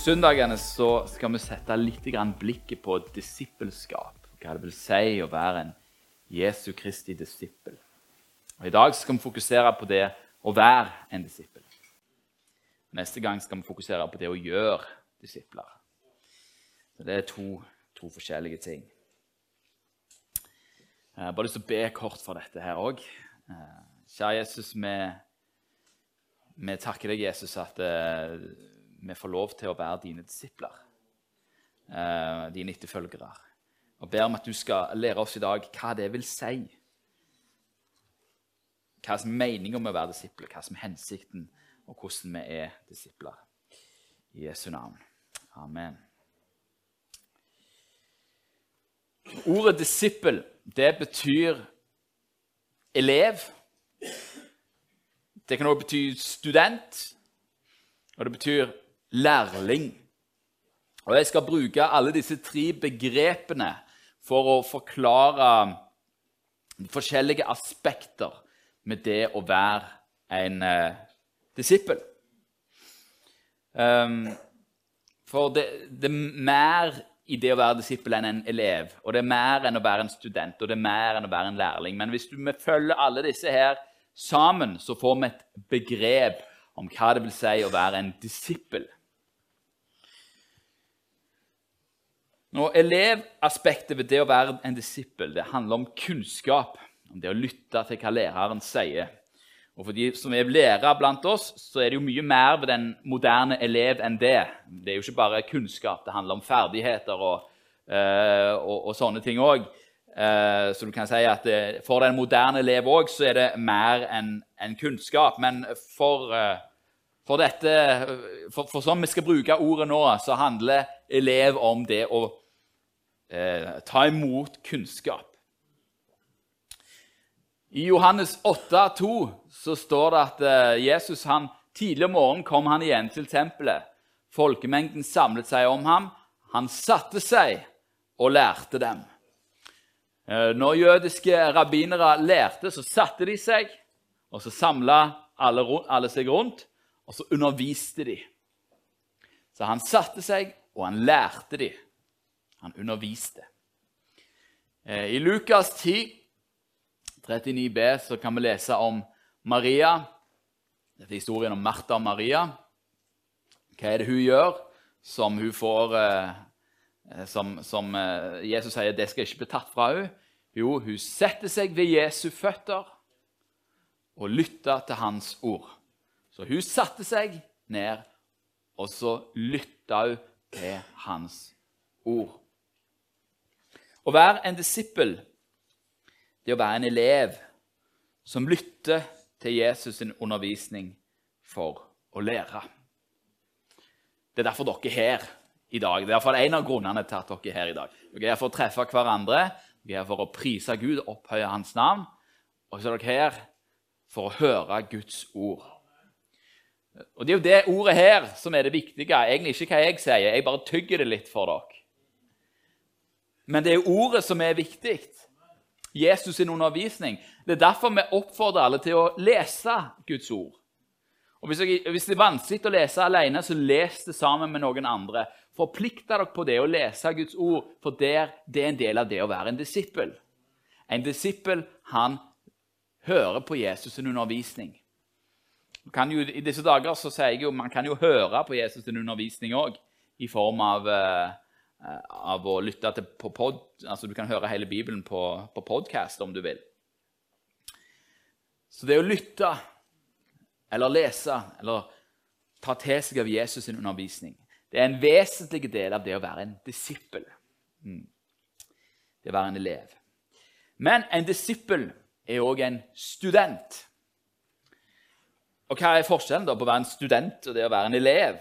søndagene så skal vi sette litt blikket på disippelskap. Hva det vil si å være en Jesu Kristi disippel. Og I dag skal vi fokusere på det å være en disippel. Neste gang skal vi fokusere på det å gjøre disipler. Så Det er to, to forskjellige ting. Jeg har bare lyst til å be kort for dette her òg. Kjære Jesus, vi, vi takker deg, Jesus, at uh, vi får lov til å være dine disipler. Uh, dine etterfølgere. Og ber om at du skal lære oss i dag hva det vil si. Hva som er meningen med å være disipler, hva som er hensikten, og hvordan vi er disipler. I Jesu navn. Amen. Ordet disippel det betyr elev. Det kan også bety student, og det betyr lærling. Og Jeg skal bruke alle disse tre begrepene for å forklare forskjellige aspekter med det å være en eh, disippel. Um, for det, det, er mer i det å være disippel enn en elev. Og det er mer enn å være en student og det er mer enn å være en lærling. Men hvis du, vi følger alle disse her sammen, så får vi et begrep om hva det vil si å være en disippel. Nå, Elevaspektet ved det å være en disippel det handler om kunnskap. Om det å lytte til hva læreren sier. Og For de som er lærere blant oss, så er det jo mye mer ved den moderne elev enn det. Det er jo ikke bare kunnskap, det handler om ferdigheter og, øh, og, og sånne ting òg. Uh, eh, så du kan si at det, for den moderne elev òg så er det mer enn en kunnskap. Men for, for dette, for, for sånn vi skal bruke ordet nå, så handler elev om det å ta imot kunnskap. I Johannes 8, 2, så står det at eh, Jesus han, tidlig om morgenen kom han igjen til tempelet. Folkemengden samlet seg om ham. Han satte seg og lærte dem. Eh, når jødiske rabbinere lærte, så satte de seg, og så samla alle, alle seg rundt, og så underviste de. Så han satte seg, og han lærte de. Han underviste. Eh, I Lukas 10 39b så kan vi lese om Maria. Dette er historien om Martha og Maria. Hva er det hun gjør som hun får eh, som, som, eh, Jesus sier det skal ikke bli tatt fra henne? Jo, hun setter seg ved Jesu føtter og lytter til hans ord. Så hun satte seg ned, og så lytta hun til hans ord. Å være en disippel det er å være en elev som lytter til Jesus' sin undervisning for å lære. Det er derfor dere er her i dag. Det er iallfall en av grunnene til at dere er her i dag. Dere er her for å treffe hverandre, dere er her for å prise Gud, opphøye Hans navn. Og så er dere her for å høre Guds ord. Og Det er jo det ordet her som er det viktige. Egentlig ikke hva jeg sier, jeg bare tygger det litt for dere. Men det er ordet som er viktig. Jesus' sin undervisning. Det er derfor vi oppfordrer alle til å lese Guds ord. Og Hvis, det er vanskelig å lese alene, så les det sammen med noen andre. Forplikt dere på det å lese Guds ord, for der, det er en del av det å være en disippel. En disippel han hører på Jesus' sin undervisning. Jo, I disse dager så sier jeg jo, Man kan jo høre på Jesus' sin undervisning òg, i form av Eh, av å lytte til på pod, altså Du kan høre hele Bibelen på, på podkast om du vil. Så det å lytte eller lese eller ta til seg av Jesus' sin undervisning det er en vesentlig del av det å være en disippel. Mm. Det å være en elev. Men en disippel er òg en student. Og Hva er forskjellen da på å være en student og det å være en elev?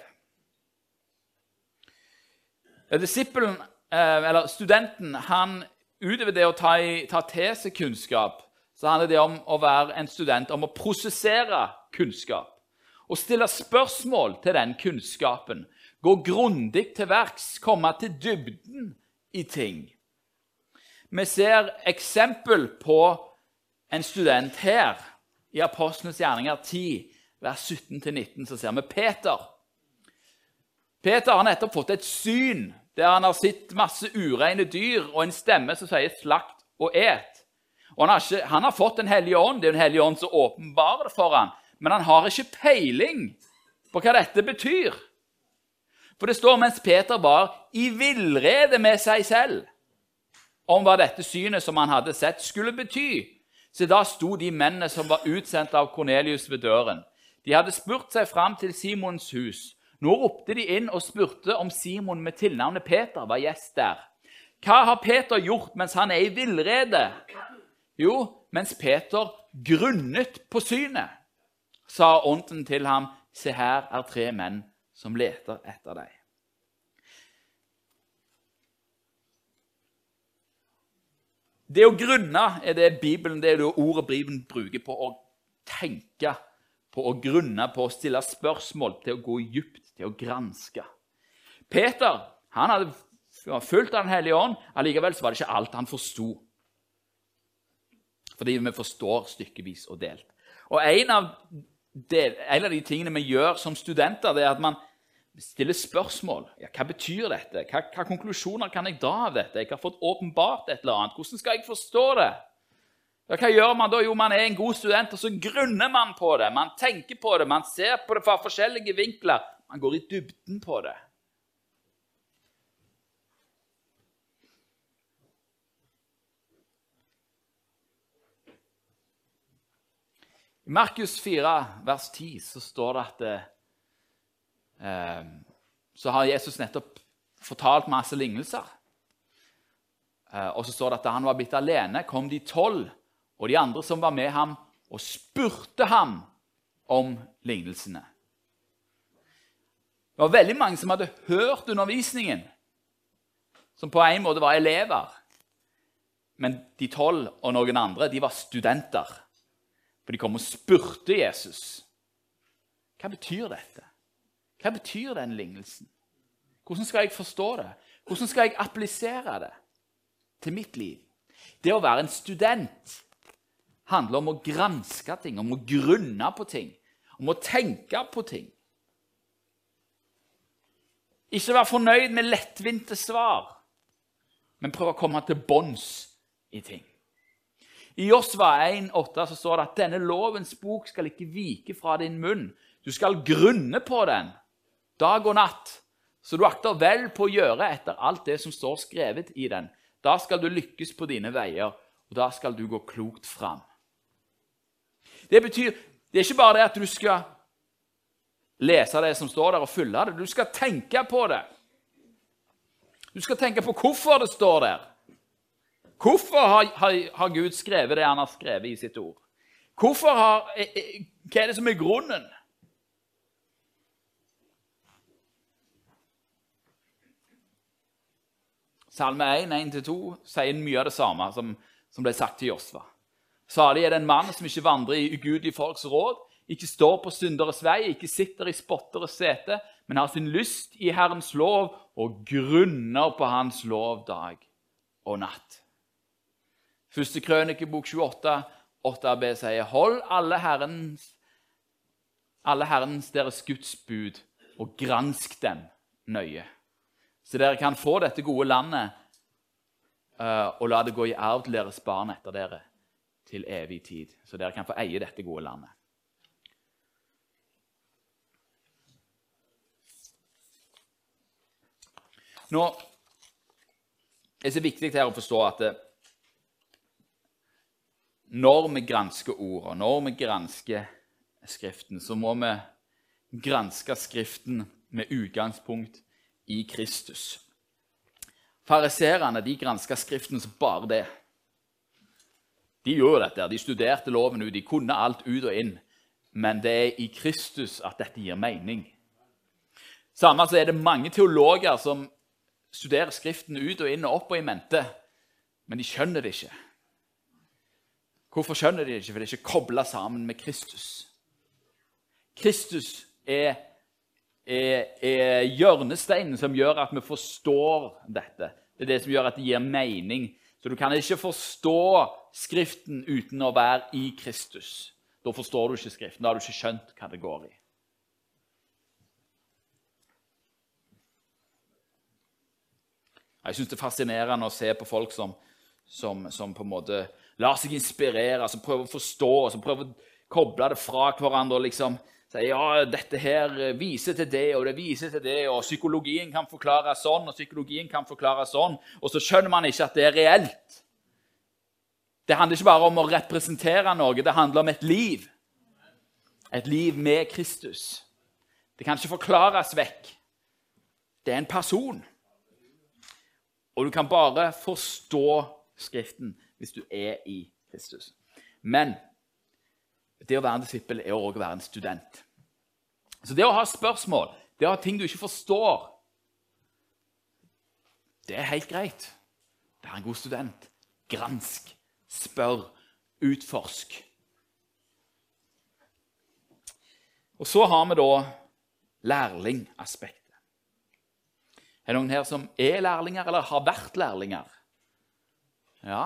Disippelen, eh, eller studenten, han utover det å ta, i, ta til seg kunnskap, så handler det om å være en student, om å prosessere kunnskap. Å stille spørsmål til den kunnskapen. Gå grundig til verks, komme til dybden i ting. Vi ser eksempel på en student her. I Apostlenes gjerninger 10, vers 17-19, så ser vi Peter. Peter har nettopp fått et syn der han har sett masse ureine dyr og en stemme som sier 'slakt og et'. Og han har, ikke, han har fått Den hellige ånd, det er Den hellige ånd som åpenbarer det for ham, men han har ikke peiling på hva dette betyr. For det står mens Peter var i villrede med seg selv om hva dette synet som han hadde sett, skulle bety. Så da sto de mennene som var utsendt av Kornelius ved døren. De hadde spurt seg fram til Simons hus. Nå ropte de inn og spurte om Simon med tilnavnet Peter var gjest der. Hva har Peter gjort mens han er i villrede? Jo, mens Peter grunnet på synet, sa ånden til ham, se her er tre menn som leter etter deg. Det å grunne er det Bibelen, det er det ordet Bibelen bruker på å tenke, på å grunne, på å stille spørsmål, til å gå dypt, til å granske. Peter han hadde fulgt Den hellige ånd, allikevel var det ikke alt han forsto. Fordi vi forstår stykkevis og delt. Og en av, del, en av de tingene vi gjør som studenter, det er at man stiller spørsmål. Ja, hva betyr dette? Hva, hva, konklusjoner kan jeg dra av dette? Jeg har fått åpenbart et eller annet. Hvordan skal jeg forstå det? Ja, hva gjør man da? Jo, man er en god student, og så grunner man på det. Man tenker på det, man ser på det fra forskjellige vinkler. Man går i dybden på det. I Markus 4, vers 10, så står det at eh, Så har Jesus nettopp fortalt masse lignelser. Eh, og så står det at da han var blitt alene, kom de tolv og de andre som var med ham, og spurte ham om lignelsene. Det var veldig mange som hadde hørt undervisningen, som på en måte var elever. Men de tolv og noen andre de var studenter. For de kom og spurte Jesus. Hva betyr dette? Hva betyr den lignelsen? Hvordan skal jeg forstå det? Hvordan skal jeg applisere det til mitt liv? Det å være en student handler om å granske ting, om å grunne på ting, om å tenke på ting. Ikke være fornøyd med lettvinte svar, men prøve å komme til bunns i ting. I Josva 1,8 så står det at denne lovens bok skal ikke vike fra din munn. Du skal grunne på den dag og natt, så du akter vel på å gjøre etter alt det som står skrevet i den. Da skal du lykkes på dine veier, og da skal du gå klokt fram. Det betyr det er ikke bare det at du skal lese det som står der, og følge det. Du skal tenke på det. Du skal tenke på hvorfor det står der. Hvorfor har, har, har, Gud skrevet det han har skrevet i sitt ord? Hvorfor har, eh, eh, Hva er det som er grunnen? Salme 1, 1-2 sier mye av det samme som, som ble sagt til Josva. Salig er det en mann som ikke vandrer i ugudelige folks råd, ikke står på synderes vei, ikke sitter i spotteres sete, men har sin lyst i Herrens lov og grunner på Hans lov dag og natt. Første krønikebok 28, 8b sier Hold alle Herrens, alle Herrens deres Guds bud, og gransk dem nøye. Så dere kan få dette gode landet uh, og la det gå i arv til deres barn etter dere til evig tid. Så dere kan få eie dette gode landet. Nå er det viktig her å forstå at det, når vi gransker ordene, når vi gransker Skriften, så må vi granske Skriften med utgangspunkt i Kristus. Fariserene de granska Skriften som bare det. De gjorde dette, de studerte loven ut, de kunne alt ut og inn. Men det er i Kristus at dette gir mening. Samme så er det mange teologer som studerer Skriften ut og inn og opp og i mente, men de skjønner det ikke. Hvorfor skjønner de det ikke? For det er ikke kobla sammen med Kristus. Kristus er, er, er, hjørnesteinen som gjør at vi forstår dette. Det er det som gjør at det gir mening. Så du kan ikke forstå Skriften uten å være i Kristus. Da forstår du ikke Skriften. Da har du ikke skjønt hva det går i. Jeg syns det er fascinerende å se på folk som, som, som, på en måte lar seg inspirere, som prøver å forstå, som prøver å koble det fra hverandre og liksom sier ja, dette her viser til det, og det viser til det, og psykologien kan forklare sånn, og psykologien kan forklare sånn, og så skjønner man ikke at det er reelt. Det handler ikke bare om å representere noe, det handler om et liv. Et liv med Kristus. Det kan ikke forklares vekk. Det er en person. Og du kan bare forstå Skriften hvis du er i Kristus. Men det å være en disippel er også å være en student. Så det å ha spørsmål, det å ha ting du ikke forstår, det er helt greit. Vær en god student. Gransk, spør, utforsk. Og så har vi da lærlingaspektet. Er det noen her som er lærlinger, eller har vært lærlinger? Ja.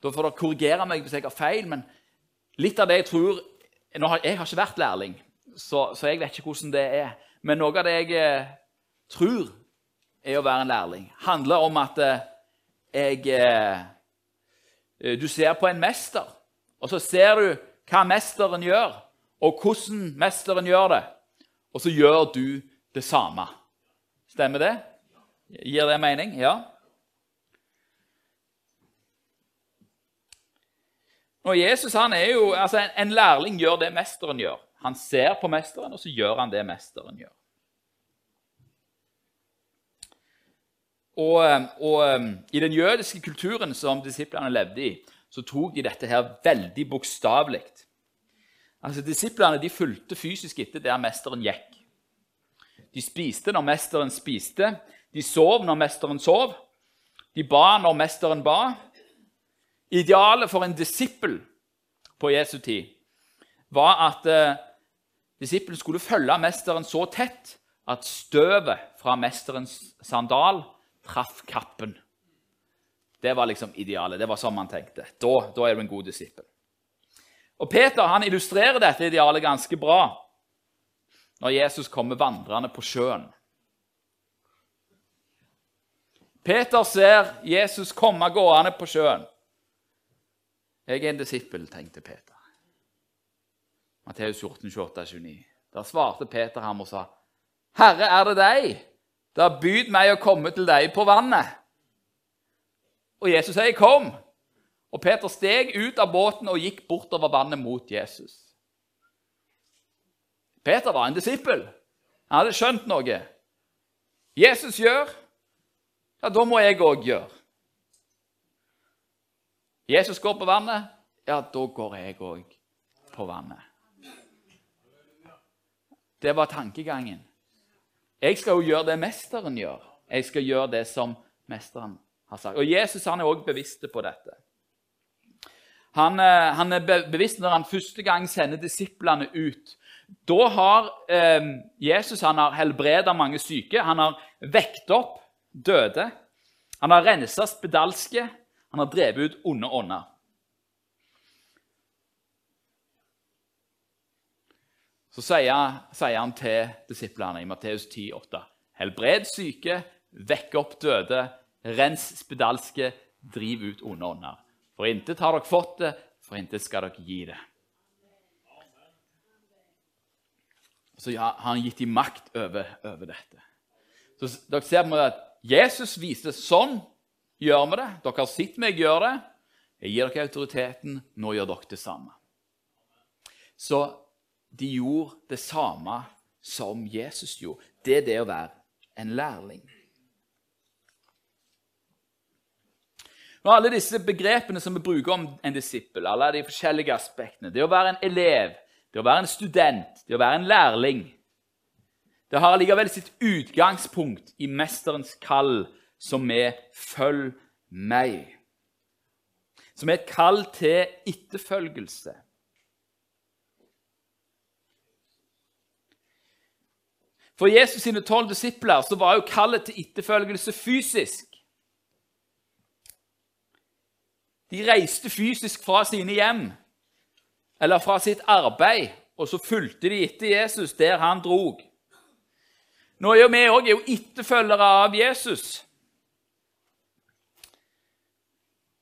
Da får dere korrigere meg hvis jeg har feil, men litt av det jeg tror har, Jeg har ikke vært lærling, så, så, jeg vet ikke hvordan det er. Men noe av det jeg eh, tror er å være en lærling, handler om at eh, jeg eh, Du ser på en mester, og så ser du hva mesteren gjør, og hvordan mesteren gjør det. Og så gjør du det samme. Stemmer det? Gir det mening? Ja? Og Jesus han er jo, altså En, lærling gjør det mesteren gjør. Han ser på mesteren, og så gjør han det mesteren gjør. Og, og, I den jødiske kulturen som disiplene levde i, så tok de dette her veldig bokstavelig. Altså, Disiplene de fulgte fysisk etter der mesteren gikk. De spiste når mesteren spiste. De sov når mesteren sov. De ba når mesteren ba. Idealet for en disippel på Jesu tid var at eh, disippelen skulle følge mesteren så tett at støvet fra mesterens sandal traff kappen. Det var liksom idealet. Det var sånn man tenkte. Da, da er du en god disippel. Og Peter han illustrerer dette idealet ganske bra når Jesus kommer vandrende på sjøen. Peter ser Jesus komme gående på sjøen. 'Jeg er en disippel', tenkte Peter. Matteus 14, 28, 29. Da svarte Peter ham og sa, 'Herre, er det deg? Da byd meg å komme til deg på vannet.' Og Jesus sier, 'Kom.' Og Peter steg ut av båten og gikk bortover vannet mot Jesus. Peter var en disippel. Han hadde skjønt noe. Jesus gjør, ja, da må jeg òg gjøre. Jesus går på vannet, ja, da går jeg òg på vannet. Det var tankegangen. Jeg skal jo gjøre det mesteren gjør. Jeg skal gjøre det som mesteren har sagt. Og Jesus han er òg bevisst på dette. Han, eh, han, er bevisst når han første gang sender disiplene ut. Da har eh, Jesus han har helbreda mange syke. Han har vekt opp døde. Han har rensa spedalske. Han har drevet ut onde ånder. Så sier, sier, han til disiplene i Matteus 10, 8, Helbred syke, vekk opp døde, rens spedalske, driv ut onde ånder. For intet har dere fått det, for intet skal dere gi det. Så har han gitt dem makt over, over dette. Så dere ser på at Jesus viste sånn gjør vi det. Dere har sett meg gjøre det. Jeg gir dere autoriteten. Nå gjør dere det samme. Så de gjorde det samme som Jesus gjorde. Det er det å være en lærling. Nå, Alle disse begrepene som vi bruker om en disippel, alle de forskjellige aspektene Det å være en elev, det å være en student, det å være en lærling Det har allikevel sitt utgangspunkt i mesterens kall som er 'følg meg'. Som er et kall til etterfølgelse. For Jesus sine tolv disipler så var jo kallet til etterfølgelse fysisk. De reiste fysisk fra sine hjem eller fra sitt arbeid, og så fulgte de etter Jesus der han drog. Nå er jo vi òg etterfølgere av Jesus.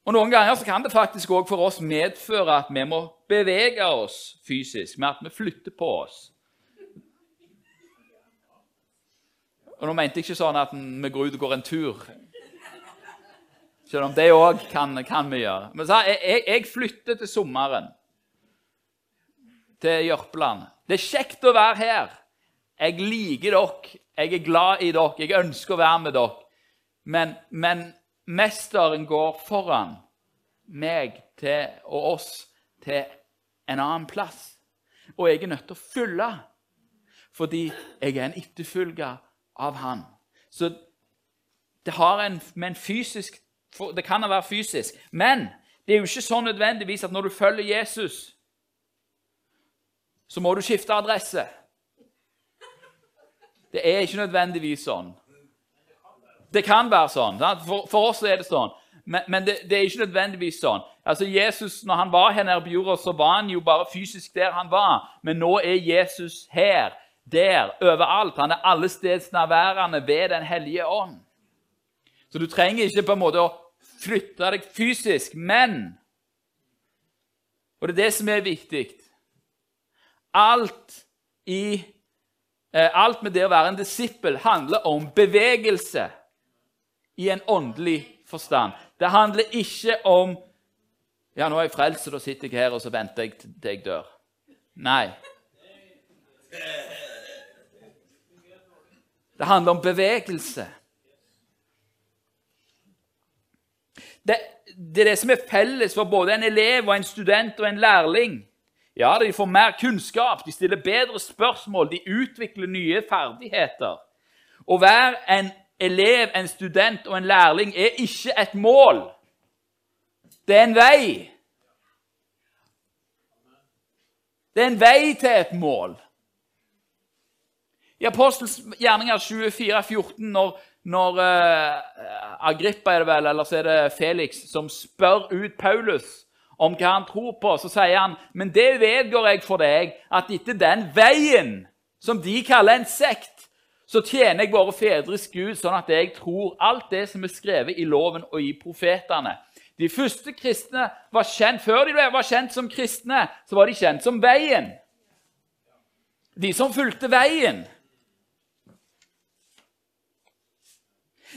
Og Noen ganger så kan det faktisk også for oss medføre at vi må bevege oss fysisk, med at vi flytter på oss. Og Nå mente jeg ikke sånn at vi går ut og går en tur. Selv om det òg kan, kan, vi gjøre. Men så, jeg, jeg flytter til sommeren, til Jørpeland. Det er kjekt å være her. Jeg liker dere. Jeg er glad i dere. Jeg ønsker å være med dere. Men, men Mesteren går foran meg til, og oss til en annen plass. Og jeg er nødt til å følge, fordi jeg er en etterfølger av han. Så det en, en fysisk, det kan være fysisk, men det er jo ikke sånn nødvendigvis at når du følger Jesus, så må du skifte adresse. Det er ikke nødvendigvis sånn. Det kan være sånn. For, for oss er det sånn. Men, men det, det, er ikke nødvendigvis sånn. Altså Jesus, når han var her nede på jorda, så var han jo bare fysisk der han var. Men nå er Jesus her, der, overalt. Han er allestedsnærværende ved Den hellige ånd. Så du trenger ikke på en måte å flytte deg fysisk, men Og det er det som er viktig. Alt i eh, Alt med det å være en disippel handler om bevegelse i en åndelig forstand. Det handler ikke om Ja, nå er jeg frelst, så da sitter jeg her og så venter jeg til jeg dør. Nei. Det handler om bevegelse. Det, det, er det som er felles for både en elev og en student og en lærling. Ja, de får mer kunnskap, de stiller bedre spørsmål, de utvikler nye ferdigheter. Å være en elev, en student og en lærling er ikke et mål. Det er en vei. Det er en vei til et mål. I Apostels gjerninger 24, 14, når, når uh, Agrippa er det vel, eller så er det Felix, som spør ut Paulus om hva han tror på, så sier han men det vedgår jeg for deg, at etter den veien som de kaller en sekt, så tjener jeg våre fedres Gud sånn at jeg tror alt det som er skrevet i loven og i profetene. De første kristne var kjent, Før de var kjent som kristne, så var de kjent som veien. De som fulgte veien.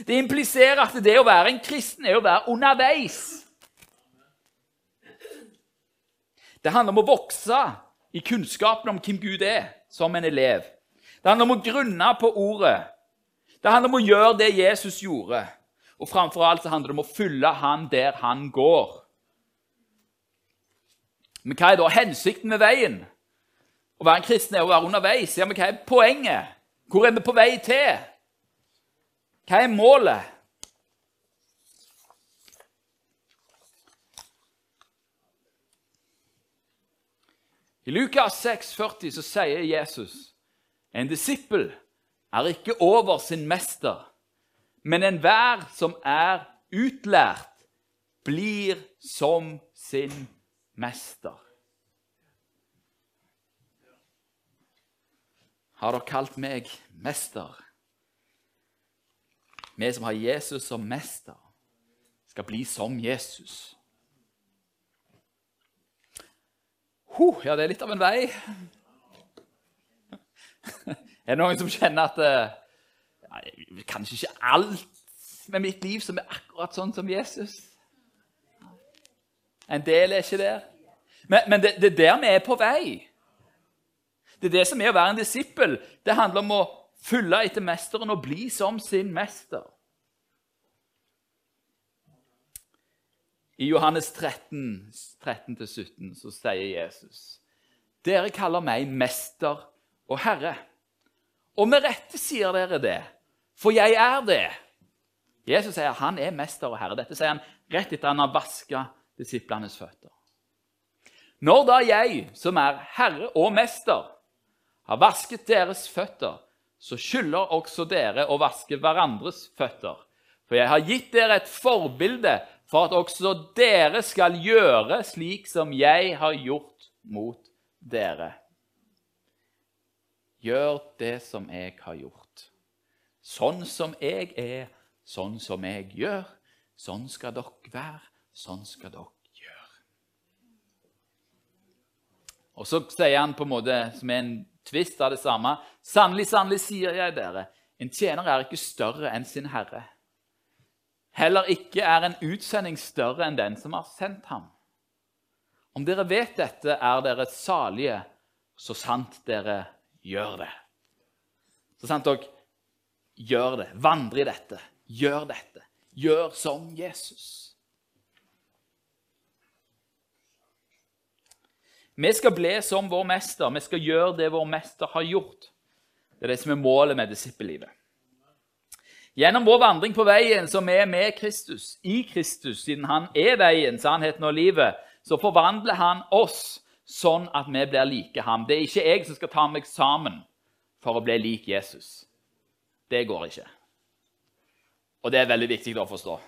Det impliserer at det å være en kristen er å være underveis. Det handler om å vokse i kunnskapen om hvem Gud er, som en elev. Det handler om å grunne på ordet. Det handler om å gjøre det Jesus gjorde. Og framfor alt så handler det om å følge han der han går. Men hva er da hensikten med veien? Å være en kristen er å være underveis. Ja, men hva er poenget? Hvor er vi på vei til? Hva er målet? I Lukas 6, 40 så sier Jesus en disippel er ikke over sin mester, men enhver som er utlært, blir som sin mester. Har dere kalt meg mester? Vi som har Jesus som mester, skal bli som Jesus. Huh, ja, det er litt av en vei. er det noen som kjenner at ja, Kanskje ikke alt med mitt liv som er akkurat sånn som Jesus? En del er ikke der. Men, men det, det, er der vi er på vei. Det er det som er å være en disippel. Det handler om å følge etter mesteren og bli som sin mester. I Johannes 13, 13-17 så sier Jesus.: Dere kaller meg mester og Herre. Og med rette sier dere det, for jeg er det. Jesus sier han er mester og herre. Dette sier han rett etter han har vaska disiplenes føtter. Når da jeg, som er herre og mester, har vasket deres føtter, så skylder også dere å vaske hverandres føtter. For jeg har gitt dere et forbilde for at også dere skal gjøre slik som jeg har gjort mot dere. Gjør det som jeg har gjort. Sånn som jeg er, sånn som jeg gjør, sånn skal dere være, sånn skal dere gjøre. Og så sier han på en måte, som er en tvist av det samme, sannelig, sannelig sier jeg dere, en tjener er ikke større enn sin herre. Heller ikke er en utsending større enn den som har sendt ham. Om dere vet dette, er dere salige, så sant dere gjør det. Så sant dere gjør det, Vandre i dette, gjør dette. Gjør som Jesus. Vi skal bli som vår mester. Vi skal gjøre det vår mester har gjort. Det er det som er målet med disippellivet. Gjennom vår vandring på veien som er med Kristus, i Kristus, siden han er veien, sannheten og livet, så forvandler han oss sånn at vi blir like ham. Det er ikke jeg som skal ta meg sammen for å bli lik Jesus. Det går ikke. Og det er veldig viktig å forstå.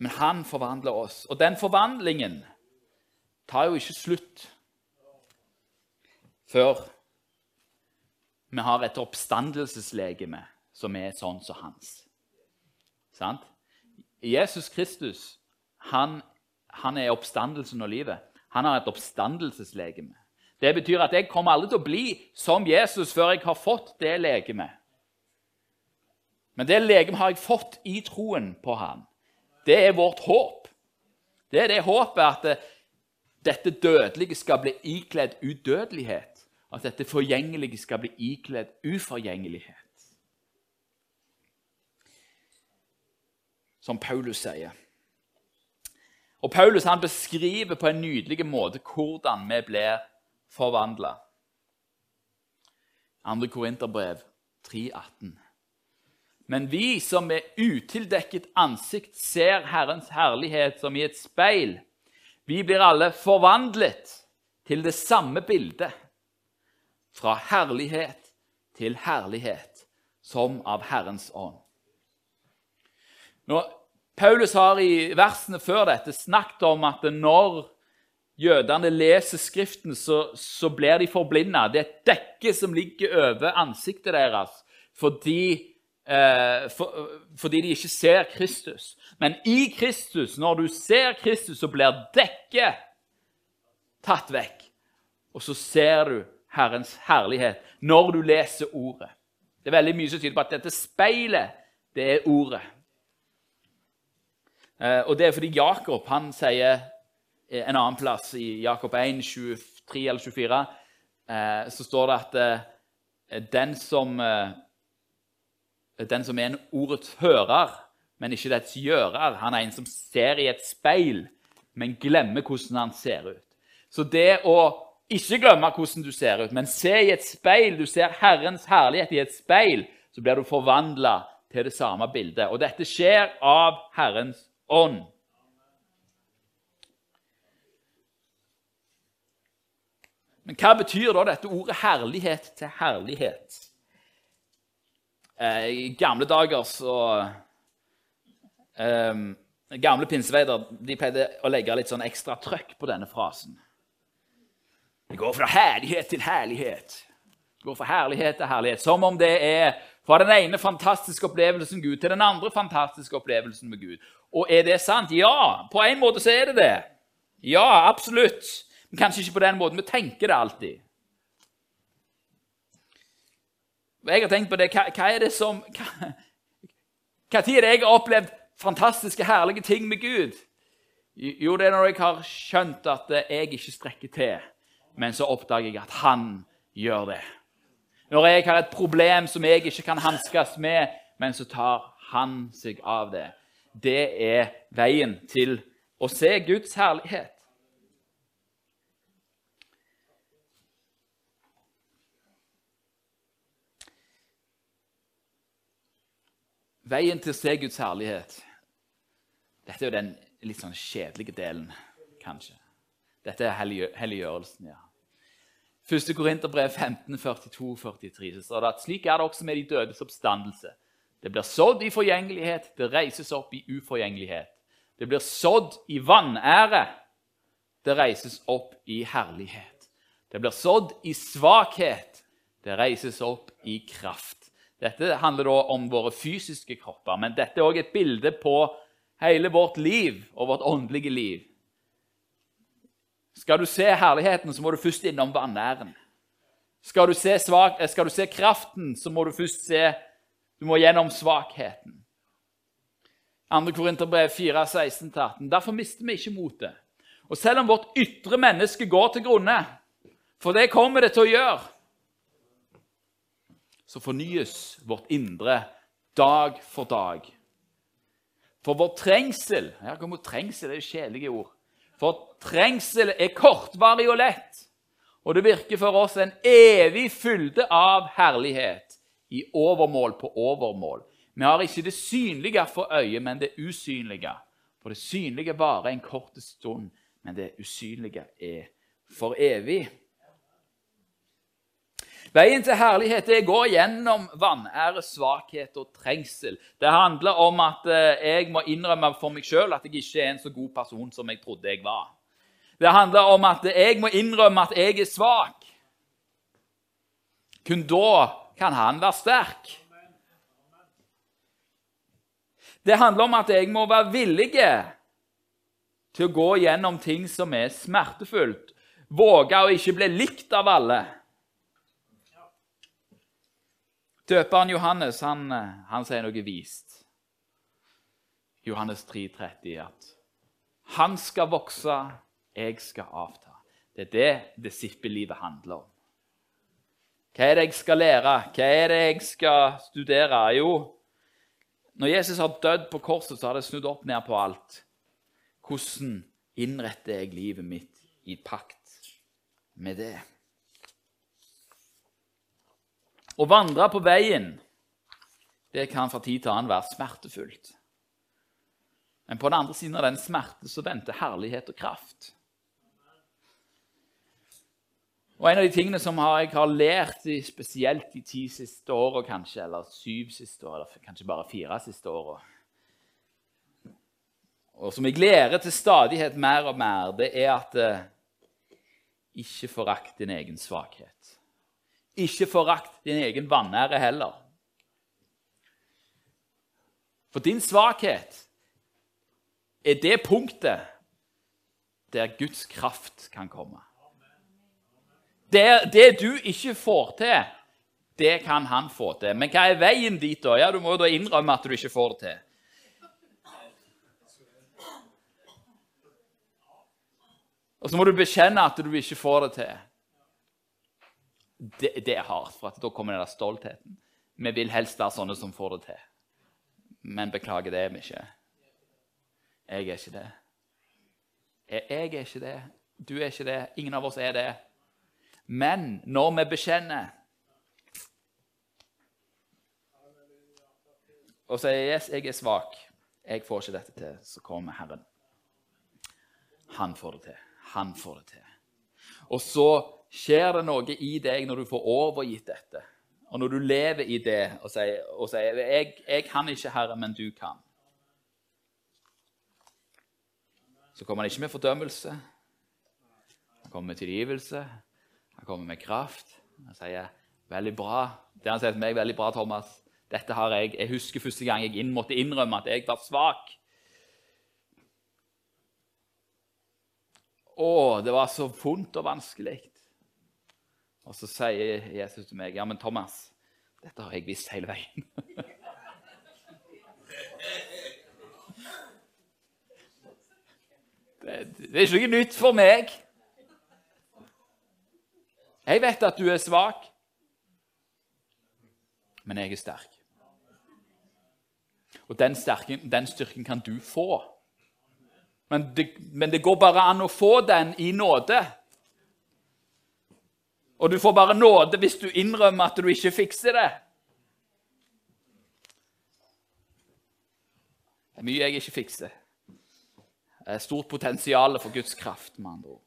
Men han forvandler oss. Og den forvandlingen tar jo ikke slutt før vi har et oppstandelseslegeme som er sånn som hans. Sant? Jesus Kristus han, han er oppstandelsen og livet. Han har et oppstandelseslegeme. Det betyr at jeg kommer aldri til å bli som Jesus før jeg har fått det legemet. Men det legemet har jeg fått i troen på ham. Det er vårt håp. Det er det håpet at dette dødelige skal bli ikledd udødelighet. At dette forgjengelige skal bli ikledd uforgjengelighet. Som Paulus sier. Og Paulus han beskriver på en nydelig måte hvordan vi blir forvandla. 2. Korinterbrev 3,18. Men vi som med utildekket ansikt ser Herrens herlighet som i et speil, vi blir alle forvandlet til det samme bildet, fra herlighet til herlighet, som av Herrens ånd. Nå, Paulus har i versene før dette snakket om at når jødene leser Skriften, så, så blir de forblinda. Det er et dekke som ligger over ansiktet deres fordi, eh, for, fordi de ikke ser Kristus. Men i Kristus, når du ser Kristus, så blir dekket tatt vekk. Og så ser du Herrens herlighet når du leser Ordet. Det er veldig mye som tyder på at dette speilet, det er Ordet. Eh, og det er fordi Jakob han sier Eh, en annen plass, i Jakob 1, 23 eller 24, eh, så står det at den som, den som er en ordets hører, men ikke dets gjører, han er en som ser i et speil, men glemmer hvordan han ser ut. Så det å ikke glemme hvordan du ser ut, men se i et speil, du ser Herrens herlighet i et speil, så blir du forvandla til det samme bildet. Og dette skjer av Herrens ånd. Men hva betyr da dette ordet 'herlighet til herlighet'? Eh, I gamle dager så eh, Gamle pinseveider de pleide å legge litt sånn ekstra trøkk på denne frasen. Det går fra herlighet til herlighet. Det går fra herlighet til herlighet. Som om det er fra den ene fantastiske opplevelsen Gud til den andre fantastiske opplevelsen med Gud. Og er det sant? Ja, på en måte så er det det. Ja, absolutt. Men kanskje ikke på den måten. Vi tenker det alltid. Jeg har tenkt på det, hva, hva er det som hva, hva tid er det jeg har opplevd fantastiske, herlige ting med Gud? Jo, det er når jeg har skjønt at jeg ikke strekker til, men så oppdager jeg at han gjør det. Når jeg har et problem som jeg ikke kan hanskes med, men så tar han seg av det. Det er veien til å se Guds herlighet. Veien til å se Guds herlighet Dette er jo den litt sånn kjedelige delen, kanskje. Dette er helliggjørelsen, ja. 1. Korinterbrev 15, 42-43 så står det at slik er det også med de dødes oppstandelse. Det blir sådd i forgjengelighet, det reises opp i uforgjengelighet. Det blir sådd i vanære, det reises opp i herlighet. Det blir sådd i svakhet, Det reises opp i kraft. Dette handler da om våre fysiske kropper, men dette er òg et bilde på hele vårt liv og vårt åndelige liv. Skal du se herligheten, så må du først innom vanæren. Skal du se, svak, eh, skal du se kraften, så må du først se Du må gjennom svakheten. 2. Korinterbrev 4, 16-18. Derfor mister vi ikke motet. Og selv om vårt ytre menneske går til grunne, for det kommer det til å gjøre, så fornyes vårt indre dag for dag. For vår trengsel Her kommer trengsel, det er jo kjedelige ord. For trengsel er kortvarig og lett. Og det virker for oss en evig fylde av herlighet i overmål på overmål. Vi har ikke det synlige for øyet, men det usynlige. For det synlige varer en kort stund, men det usynlige er for evig. Veien til herlighet det går gjennom vanære, svakhet og trengsel. Det handler om at eh, jeg må innrømme for meg sjøl at jeg ikke er en så god person som jeg trodde jeg var. Det handler om at jeg må innrømme at jeg er svak. Kun da kan han være sterk. Det handler om at jeg må være villig til å gå gjennom ting som er smertefullt. Våge å ikke bli likt av alle. Døperen Johannes han, han sier noe vist. Johannes 3,30 at han skal vokse jeg skal avta. Det er det disippellivet handler om. Hva er det jeg skal lære? Hva er det jeg skal studere? Jo, når Jesus har dødd på korset, så har det snudd opp ned på alt. Hvordan innretter jeg livet mitt i pakt med det? Å vandre på veien det kan fra tid til annen være smertefullt. Men på den andre siden av den smerte så venter herlighet og kraft. Og En av de tingene som jeg har lært spesielt de ti siste åra, kanskje, eller syv siste år, eller kanskje bare fire siste åra Og som jeg lærer til stadighet mer og mer, det er at eh, ikke forakt din egen svakhet. Ikke forakt din egen vanære heller. For din svakhet er det punktet der Guds kraft kan komme. Det, det, du ikke får til, det kan han få til. Men hva er veien dit, da? Ja, Du må jo da innrømme at du ikke får det til. Og så må du bekjenne at du ikke får det til. Det, det er hardt, for da kommer den der stoltheten. Vi vil helst være sånne som får det til. Men beklager, det er vi ikke. Jeg er ikke det. Jeg, er ikke det. Du er ikke det. Ingen av oss er det. Men når vi bekjenner og sier yes, 'jeg er svak, jeg får ikke dette til', så kommer Herren. Han får det til. Han får det til. Og så skjer det noe i deg når du får overgitt dette, og når du lever i det og sier, og sier jeg, 'Jeg kan ikke, Herre, men du kan'. Så kommer han ikke med fordømmelse. Han kommer med tilgivelse. Han kommer med kraft. Han sier 'veldig bra'. Det han sier til meg, 'veldig bra, Thomas'. Dette har jeg. Jeg husker første gang jeg inn, måtte innrømme at jeg var svak. Å, det var så vondt og vanskelig. Og så sier Jesus til meg, 'Ja, men Thomas, dette har jeg visst hele veien.' det, det er ikke noe nytt for meg. Jeg vet at du er svak, men jeg er sterk. Og den, styrken, den styrken kan du få. Men det, men det, går bare an å få den i nåde. Og du får bare nåde hvis du innrømmer at du ikke fikser det. Det er mye jeg ikke fikser. Det er stort potensial for Guds kraft, med andre ord.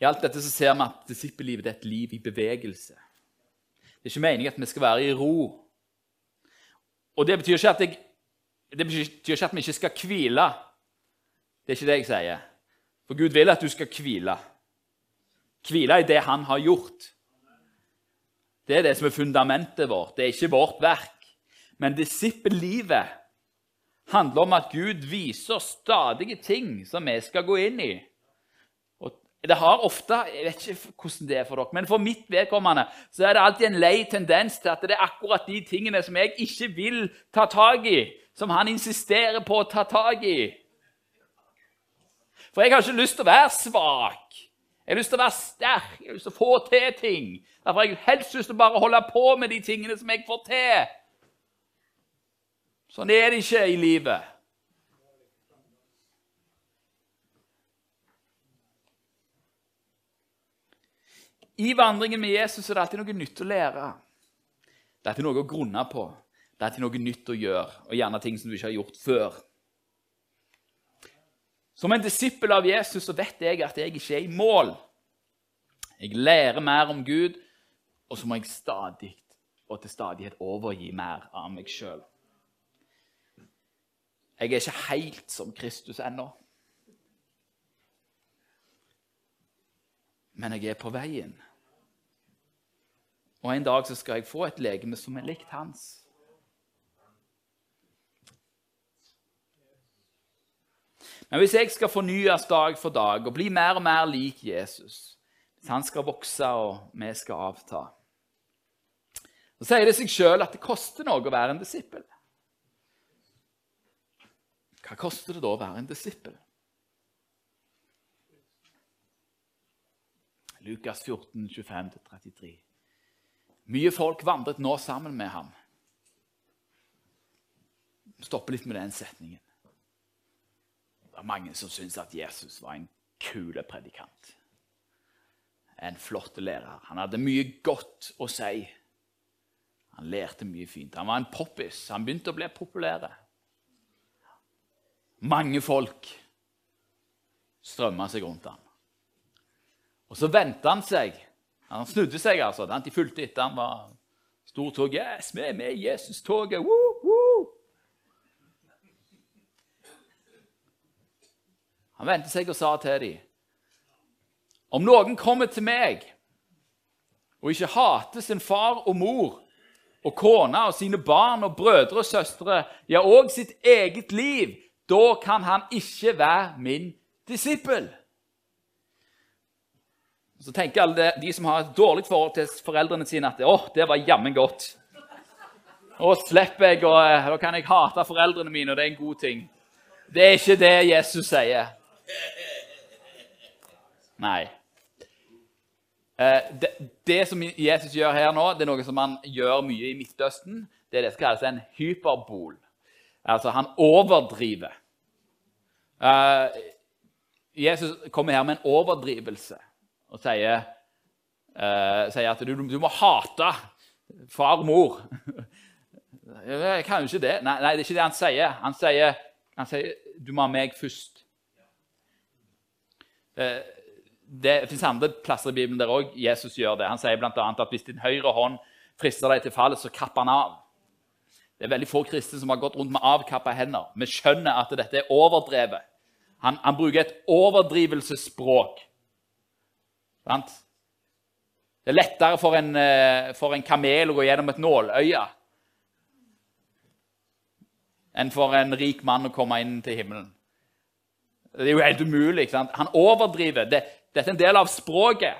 I alt dette så ser vi at disippellivet er et liv i bevegelse. Det er ikke meningen at vi skal være i ro. Og det betyr ikke at, jeg, betyr ikke at vi ikke skal hvile. Det er ikke det jeg sier. For Gud vil at du skal hvile. Hvile i det han har gjort. Det er det som er fundamentet vårt. Det er ikke vårt verk. Men disippellivet handler om at Gud viser stadige ting som vi skal gå inn i. Og det har ofte Jeg vet ikke hvordan det er for dere, men for mitt vedkommende så er det alltid en lei tendens til at det er akkurat de tingene som jeg ikke vil ta tak i, som han insisterer på å ta tak i. For jeg har ikke lyst til å være svak. Jeg har lyst til å være sterk, jeg har lyst til å få til ting. Derfor har jeg helst lyst til å bare holde på med de tingene som jeg får til. Sånn er det ikke i livet. I vandringen med Jesus er det alltid noe nytt å lære. Det er alltid noe å grunne på. Det er alltid noe nytt å gjøre, og gjerne ting som du ikke har gjort før. Som en disippel av Jesus så vet jeg at jeg ikke er i mål. Jeg lærer mer om Gud, og så må jeg stadig og til stadighet overgi mer av meg sjøl. Jeg er ikke helt som Kristus ennå. Men jeg er på veien. Og en dag så skal jeg få et legeme som er likt hans. Men hvis jeg skal fornyes dag for dag og bli mer og mer lik Jesus, hvis han skal vokse og vi skal avta, så sier det seg sjøl at det koster noe å være en disippel. Hva koster det da å være en disippel? Lukas 14, 25-33. Mye folk vandret nå sammen med ham. Stopper litt med den setningen. Er mange som syns at Jesus var en kul predikant. En flott lærer. Han hadde mye godt å si. Han lærte mye fint. Han var en poppis. Han begynte å bli populær. Mange folk strømma seg rundt ham. Og så vendte han seg. Han snudde seg, altså. De fulgte etter han var stor tog. Yes, vi er med i Jesus-toget! Han vendte seg og sa til dem Om noen kommer til meg og ikke hater sin far og mor og kone og sine barn og brødre og søstre, ja, òg sitt eget liv, da kan han ikke være min disippel. Så tenker alle de som har et dårlig forhold til foreldrene sine, at å, det var jammen godt. Nå slipper jeg, og eh, da kan jeg hate foreldrene mine, og det er en god ting. Det er ikke det Jesus sier. Nei. Eh, det, det, som Jesus gjør her nå, det er noe som han gjør mye i Midtøsten. Det er det som kalles en hyperbol. Altså, han overdriver. Uh, Jesus kommer her med en overdrivelse og sier, uh, sier at du, du, må hate far og mor. Jeg kan jo ikke det. Nei, nei, det er ikke det han sier. Han sier, han sier du må ha meg først. Uh, det fins andre plasser i Bibelen der òg Jesus gjør det. Han sier bl.a. at hvis din høyre hånd frister deg til fallet, så kapp han av. Det er veldig få kristne som har gått rundt med avkappa hender. Vi skjønner at dette er overdrevet. Han, han bruker et overdrivelsesspråk. Sant? Det er lettere for en, eh, for en, kamel å gå gjennom et nåløye enn for en rik mann å komme inn til himmelen. Det er jo helt umulig. ikke Sant? Han overdriver. Det, dette er en del av språket.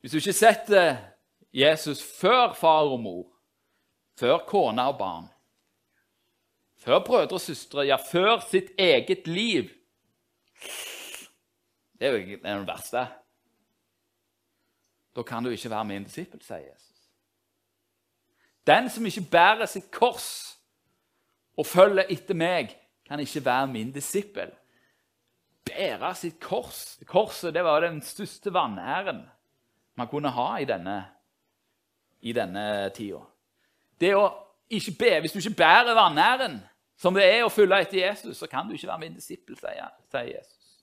Hvis du ikke setter Jesus før far og mor, før kone og barn, før brødre og søstre, ja, før sitt eget liv Det er jo det, er det verste. Da kan du ikke være min disippel, sier Jesus. Den som ikke bærer sitt kors og følger etter meg, kan ikke være min disippel. Bære sitt kors Korset det var den største vanæren man kunne ha i denne i denne tida. Det å ikke be, Hvis du ikke bærer vanæren, som det er å følge etter Jesus, så kan du ikke være min disippel, sier, Jesus.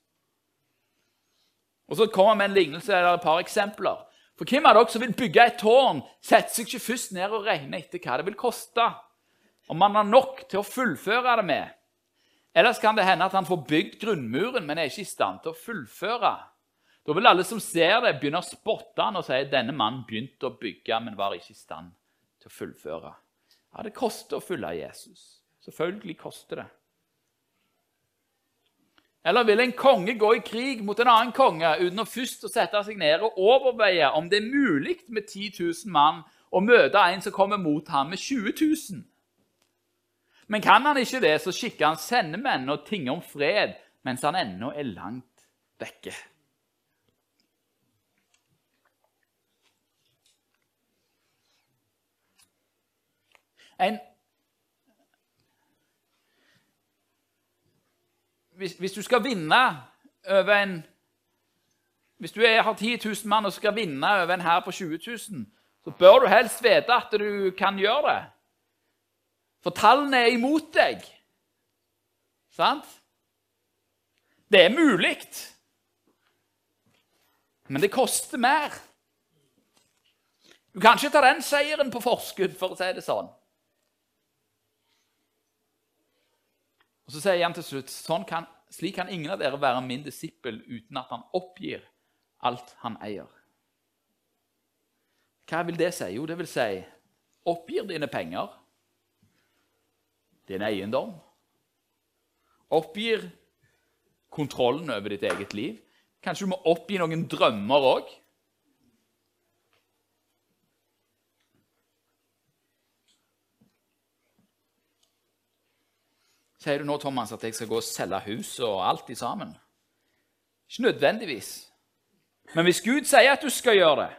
Og Så kommer vi med en lignelse eller et par eksempler. For Hvem av dere som vil bygge et tårn, setter seg ikke først ned og regner etter hva det vil koste, om man har nok til å fullføre det med. Ellers kan det hende at han får bygd grunnmuren, men er ikke i stand til å fullføre. Da vil alle som ser det, begynne å spotte han og si at denne mannen begynte å bygge, men var ikke i stand til å fullføre. Ja, Det koster å følge Jesus. Selvfølgelig koster det. Eller vil en konge gå i krig mot en annen konge uten å først å sette seg ned og overveie om det er mulig med 10 000 mann å møte en som kommer mot ham med 20 000? Men kan han ikke det, så skikker han sendemenn og tinger om fred mens han ennå er langt vekke. En hvis, hvis, du skal vinne over en Hvis du er, har 10 000 mann og skal vinne over en hær på 20 000, så bør du helst vite at du kan gjøre det. For tallene er imot deg. Sant? Det er mulig. Men det koster mer. Du kan ikke ta den seieren på forskudd, for å si det sånn. Og Så sier han til slutt sånn kan, slik kan ingen av dere være min disippel uten at han oppgir alt han eier. Hva vil det si? Jo, det vil si oppgir dine penger, din eiendom. Oppgir kontrollen over ditt eget liv. Kanskje du må oppgi noen drømmer òg. Sier du nå, Thomas, at jeg skal gå og selge hus og alt i sammen? Ikke nødvendigvis. Men hvis Gud sier at du skal gjøre det,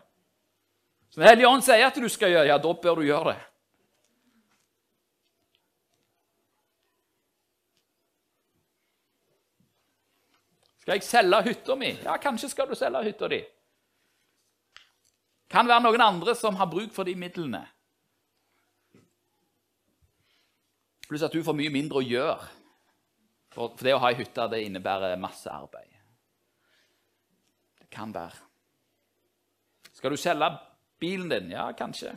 som Den hellige ånd sier at du skal gjøre det, ja, da bør du gjøre det. Skal jeg selge hytta mi? Ja, kanskje skal du selge hytta di. Kan være noen andre som har bruk for de midlene. Pluss at du får mye mindre å gjøre. For, det å ha ei hytte det innebærer masse arbeid. Det kan være. Skal du selge bilen din? Ja, kanskje.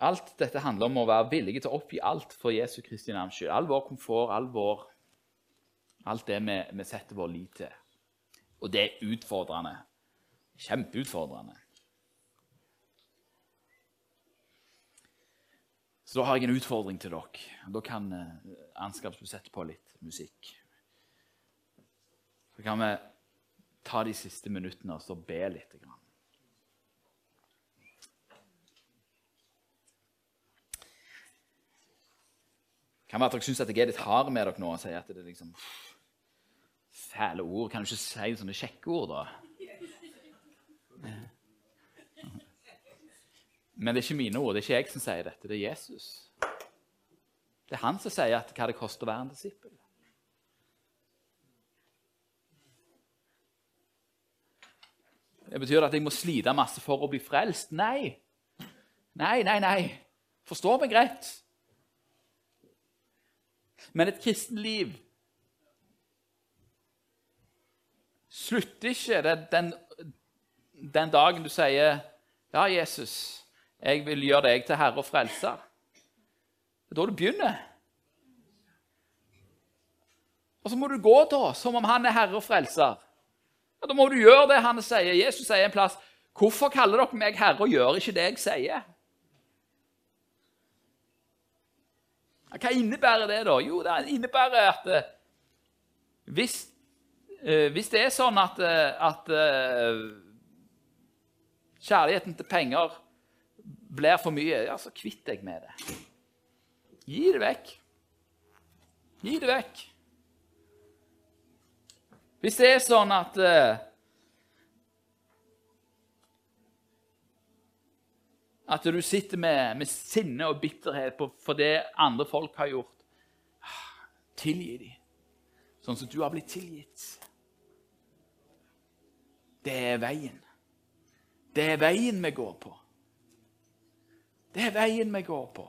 Alt dette handler om å være villige til å oppgi alt for Jesu Kristi navns skyld. All vår komfort, all vår Alt det vi, vi setter vår lit til. Og det er utfordrende. Kjempeutfordrende. Så da har jeg en utfordring til dere. Da kan uh, sette på litt musikk. Så kan vi ta de siste minuttene og så be litt. Grann. Kan være at dere syns jeg er litt hard med dere nå og sier at det er liksom fæle ord. Kan du ikke si sånne kjekke ord, da? Men det er ikke mine ord. Det er ikke jeg som sier dette. Det er Jesus. Det er han som sier at hva det koster å være en disippel. Det Betyr at jeg må slite masse for å bli frelst? Nei. Nei, nei, nei. Forstår meg rett. Men et kristenliv slutter ikke den, den, dagen du sier 'Ja, Jesus, jeg vil gjøre deg til herre og frelser'. Det er da du begynner. Og så må du gå da, som om han er herre og frelser. Ja, Da må du gjøre det han sier. Jesus sier en plass 'Hvorfor kaller dere meg herre og gjør ikke det jeg sier?' Hva innebærer det, da? Jo, det innebærer at eh, hvis Eh, hvis det er sånn at, eh, at kjærligheten til penger blir for mye, ja, så kvitt deg med det. Gi det vekk. Gi det vekk. Hvis det er sånn at At du sitter med, med sinne og bitterhet på, for det andre folk har gjort. Tilgi dem, sånn som du har blitt tilgitt. Det er veien. Det er veien vi går på. Det er veien vi går på.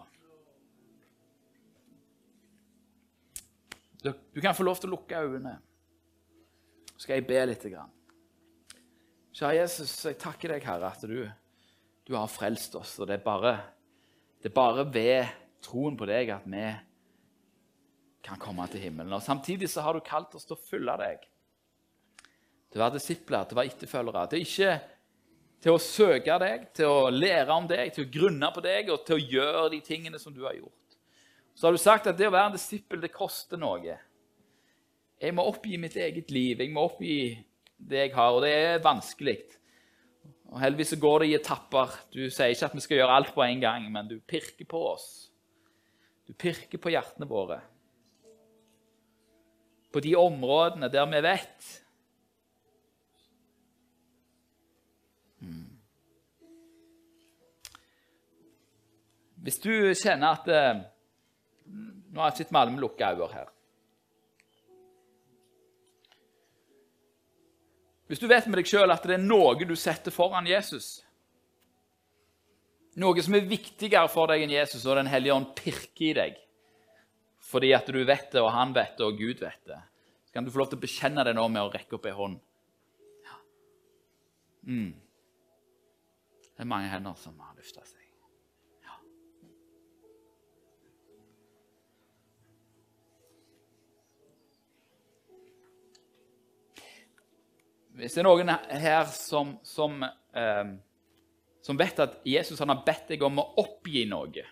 Du kan få lov til å lukke øynene. skal jeg be litt. Kjære Jesus, jeg takker deg, Herre, at du, du har frelst oss. Og det er, bare, det er bare ved troen på deg at vi kan komme til himmelen. Og Samtidig så har du kalt oss til å følge deg. Til å være disipler, til å være etterfølgere. Til ikke til å søke deg, til å lære om deg, til å grunne på deg og til å gjøre de tingene som du har gjort. Så har du sagt at det å være en disippel, det koster noe. Jeg må oppgi mitt eget liv. Jeg må oppgi det jeg har, og det er vanskelig. Og Heldigvis går det i etapper. Du sier ikke at vi skal gjøre alt på en gang, men du pirker på oss. Du pirker på hjertene våre. På de områdene der vi vet hmm. Hvis du kjenner at eh, Nå har jeg sett med alle med her. Hvis du vet med deg sjøl at det er noe du setter foran Jesus, noe som er viktigere for deg enn Jesus, og Den hellige ånd pirker i deg fordi at du vet det, og han vet det, og Gud vet det, så kan du få lov til å bekjenne det nå med å rekke opp ei hånd. Ja. Mm. Det er mange hender som har løfta Hvis det er noen her som, som, eh, som vet at Jesus har bedt deg om å oppgi noe,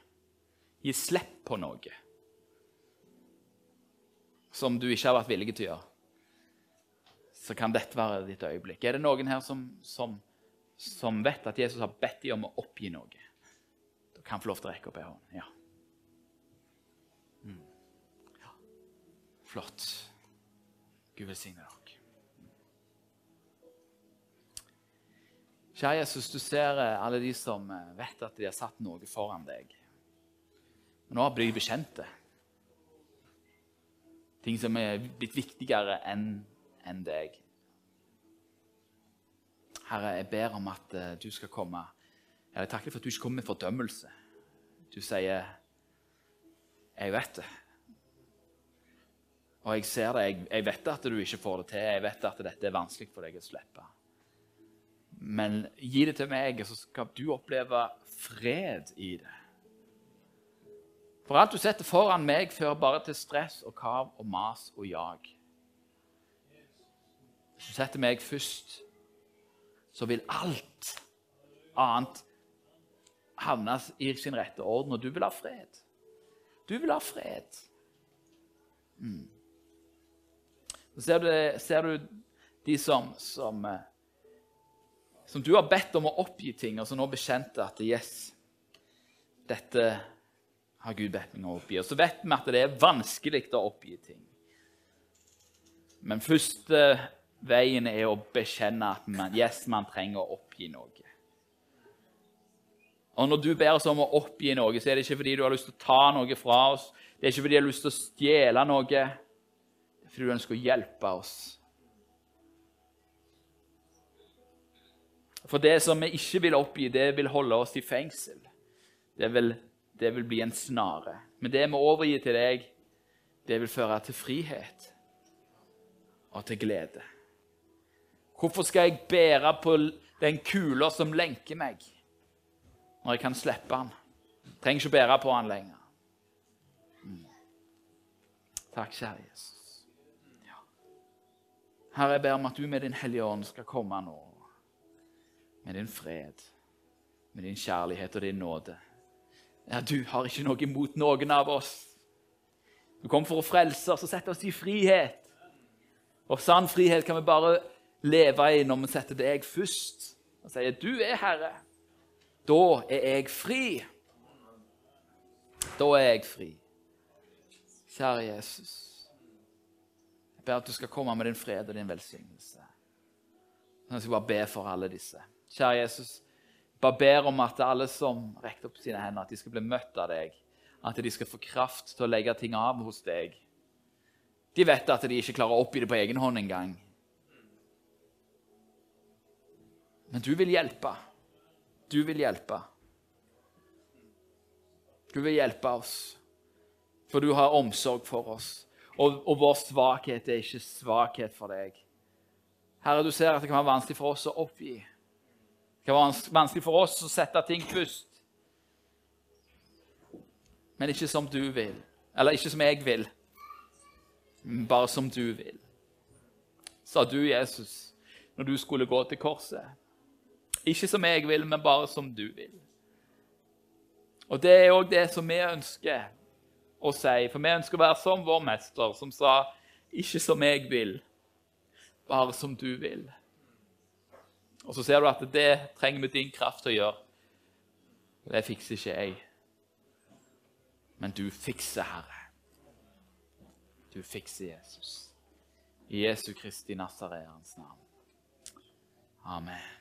gi slipp på noe som du ikke har vært villig til å gjøre, så kan dette være ditt øyeblikk. Er det noen her som, som, som vet at Jesus har bedt deg om å oppgi noe? Da kan få lov til å rekke opp ei hånd. Ja. Mm. ja. Flott. Gud velsigne dere. Kjære Jesus, du ser eh, alle de som eh, vet at de har satt noe foran deg. Men nå blir de bekjente. Ting som er blitt viktigere enn en deg. Herre, jeg ber om at uh, du skal komme. Jeg takker for at du ikke kommer med fordømmelse. Du sier 'Jeg vet det'. Og jeg ser det. Jeg, jeg vet at du ikke får det til. Jeg vet at dette er vanskelig for deg å slippe. Men gi det til meg, så skal du oppleve fred i det. For alt du setter foran meg, fører bare til stress og kav og mas og jag. Hvis du setter meg først, så vil alt annet havne i sin rette orden, og du vil ha fred. Du vil ha fred. Mm. Så ser du, ser du de som, som eh, som du har bedt om å oppgi ting, og som nå bekjente at yes, dette har Gud bedt meg å oppgi. Og så vet vi at det er vanskelig å oppgi ting. Men første veien er å bekjenne at man, yes, man trenger å oppgi noe. Og Når du ber oss om å oppgi noe, så er det ikke fordi du har lyst til å ta noe fra oss. Det er ikke fordi du har lyst til å stjele noe. Det er fordi du ønsker å hjelpe oss For det som vi ikke vil oppgi, det vil holde oss i fengsel. Det vil, det vil bli en snare. Men det vi overgir til deg, det vil føre til frihet og til glede. Hvorfor skal jeg bære på den kula som lenker meg, når jeg kan slippe den? Trenger ikke bære på den lenger. Mm. Takk, kjære Jesus. Herre, jeg ber om at du med Din Hellige Ånd skal komme nå med din fred, med din kjærlighet og din nåde. Ja, Du har ikke noe imot noen av oss. Du kom for å frelse oss og sette oss i frihet. Og sann frihet kan vi bare leve i når vi setter deg først og sier 'Du er Herre'. Da er jeg fri. Da er jeg fri. Kjære Jesus, jeg ber at du skal komme med din fred og din velsignelse. Jeg skal bare be for alle disse. Kjære Jesus, bare ber om at alle som rekker opp sine hender, at de skal bli møtt av deg. At de skal få kraft til å legge ting av hos deg. De vet at de ikke klarer å oppgi det på egen hånd engang. Men du vil hjelpe. Du vil hjelpe. Du vil hjelpe oss, for du har omsorg for oss. Og, og vår svakhet er ikke svakhet for deg. Herre, du ser at det kan være vanskelig for oss å oppgi. Det kan være vanskelig for oss å sette ting først. Men ikke som du vil. Eller ikke som jeg vil, bare som du vil. Sa du, Jesus, når du skulle gå til korset. Ikke som jeg vil, men bare som du vil. Og det er òg det som vi ønsker å si. For vi ønsker å være som vår mester, som sa, 'Ikke som jeg vil, bare som du vil'. Og så ser du at det trenger vi din kraft til å gjøre. Det fikser ikke jeg. Men du fikser, Herre. Du fikser Jesus. I Jesu Kristi Nazareans navn. Amen.